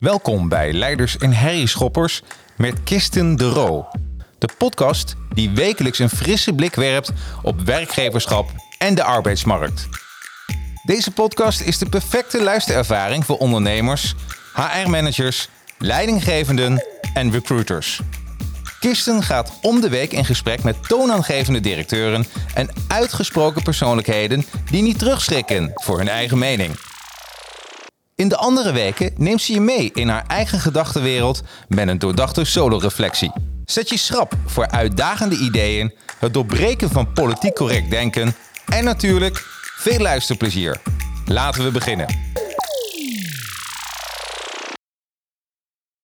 Welkom bij Leiders en Herrieschoppers met Kisten de Roo. De podcast die wekelijks een frisse blik werpt op werkgeverschap en de arbeidsmarkt. Deze podcast is de perfecte luisterervaring voor ondernemers, HR-managers, leidinggevenden en recruiters. Kisten gaat om de week in gesprek met toonaangevende directeuren en uitgesproken persoonlijkheden die niet terugschrikken voor hun eigen mening. In de andere weken neemt ze je mee in haar eigen gedachtenwereld met een doordachte solo-reflectie. Zet je schrap voor uitdagende ideeën, het doorbreken van politiek correct denken en natuurlijk veel luisterplezier. Laten we beginnen.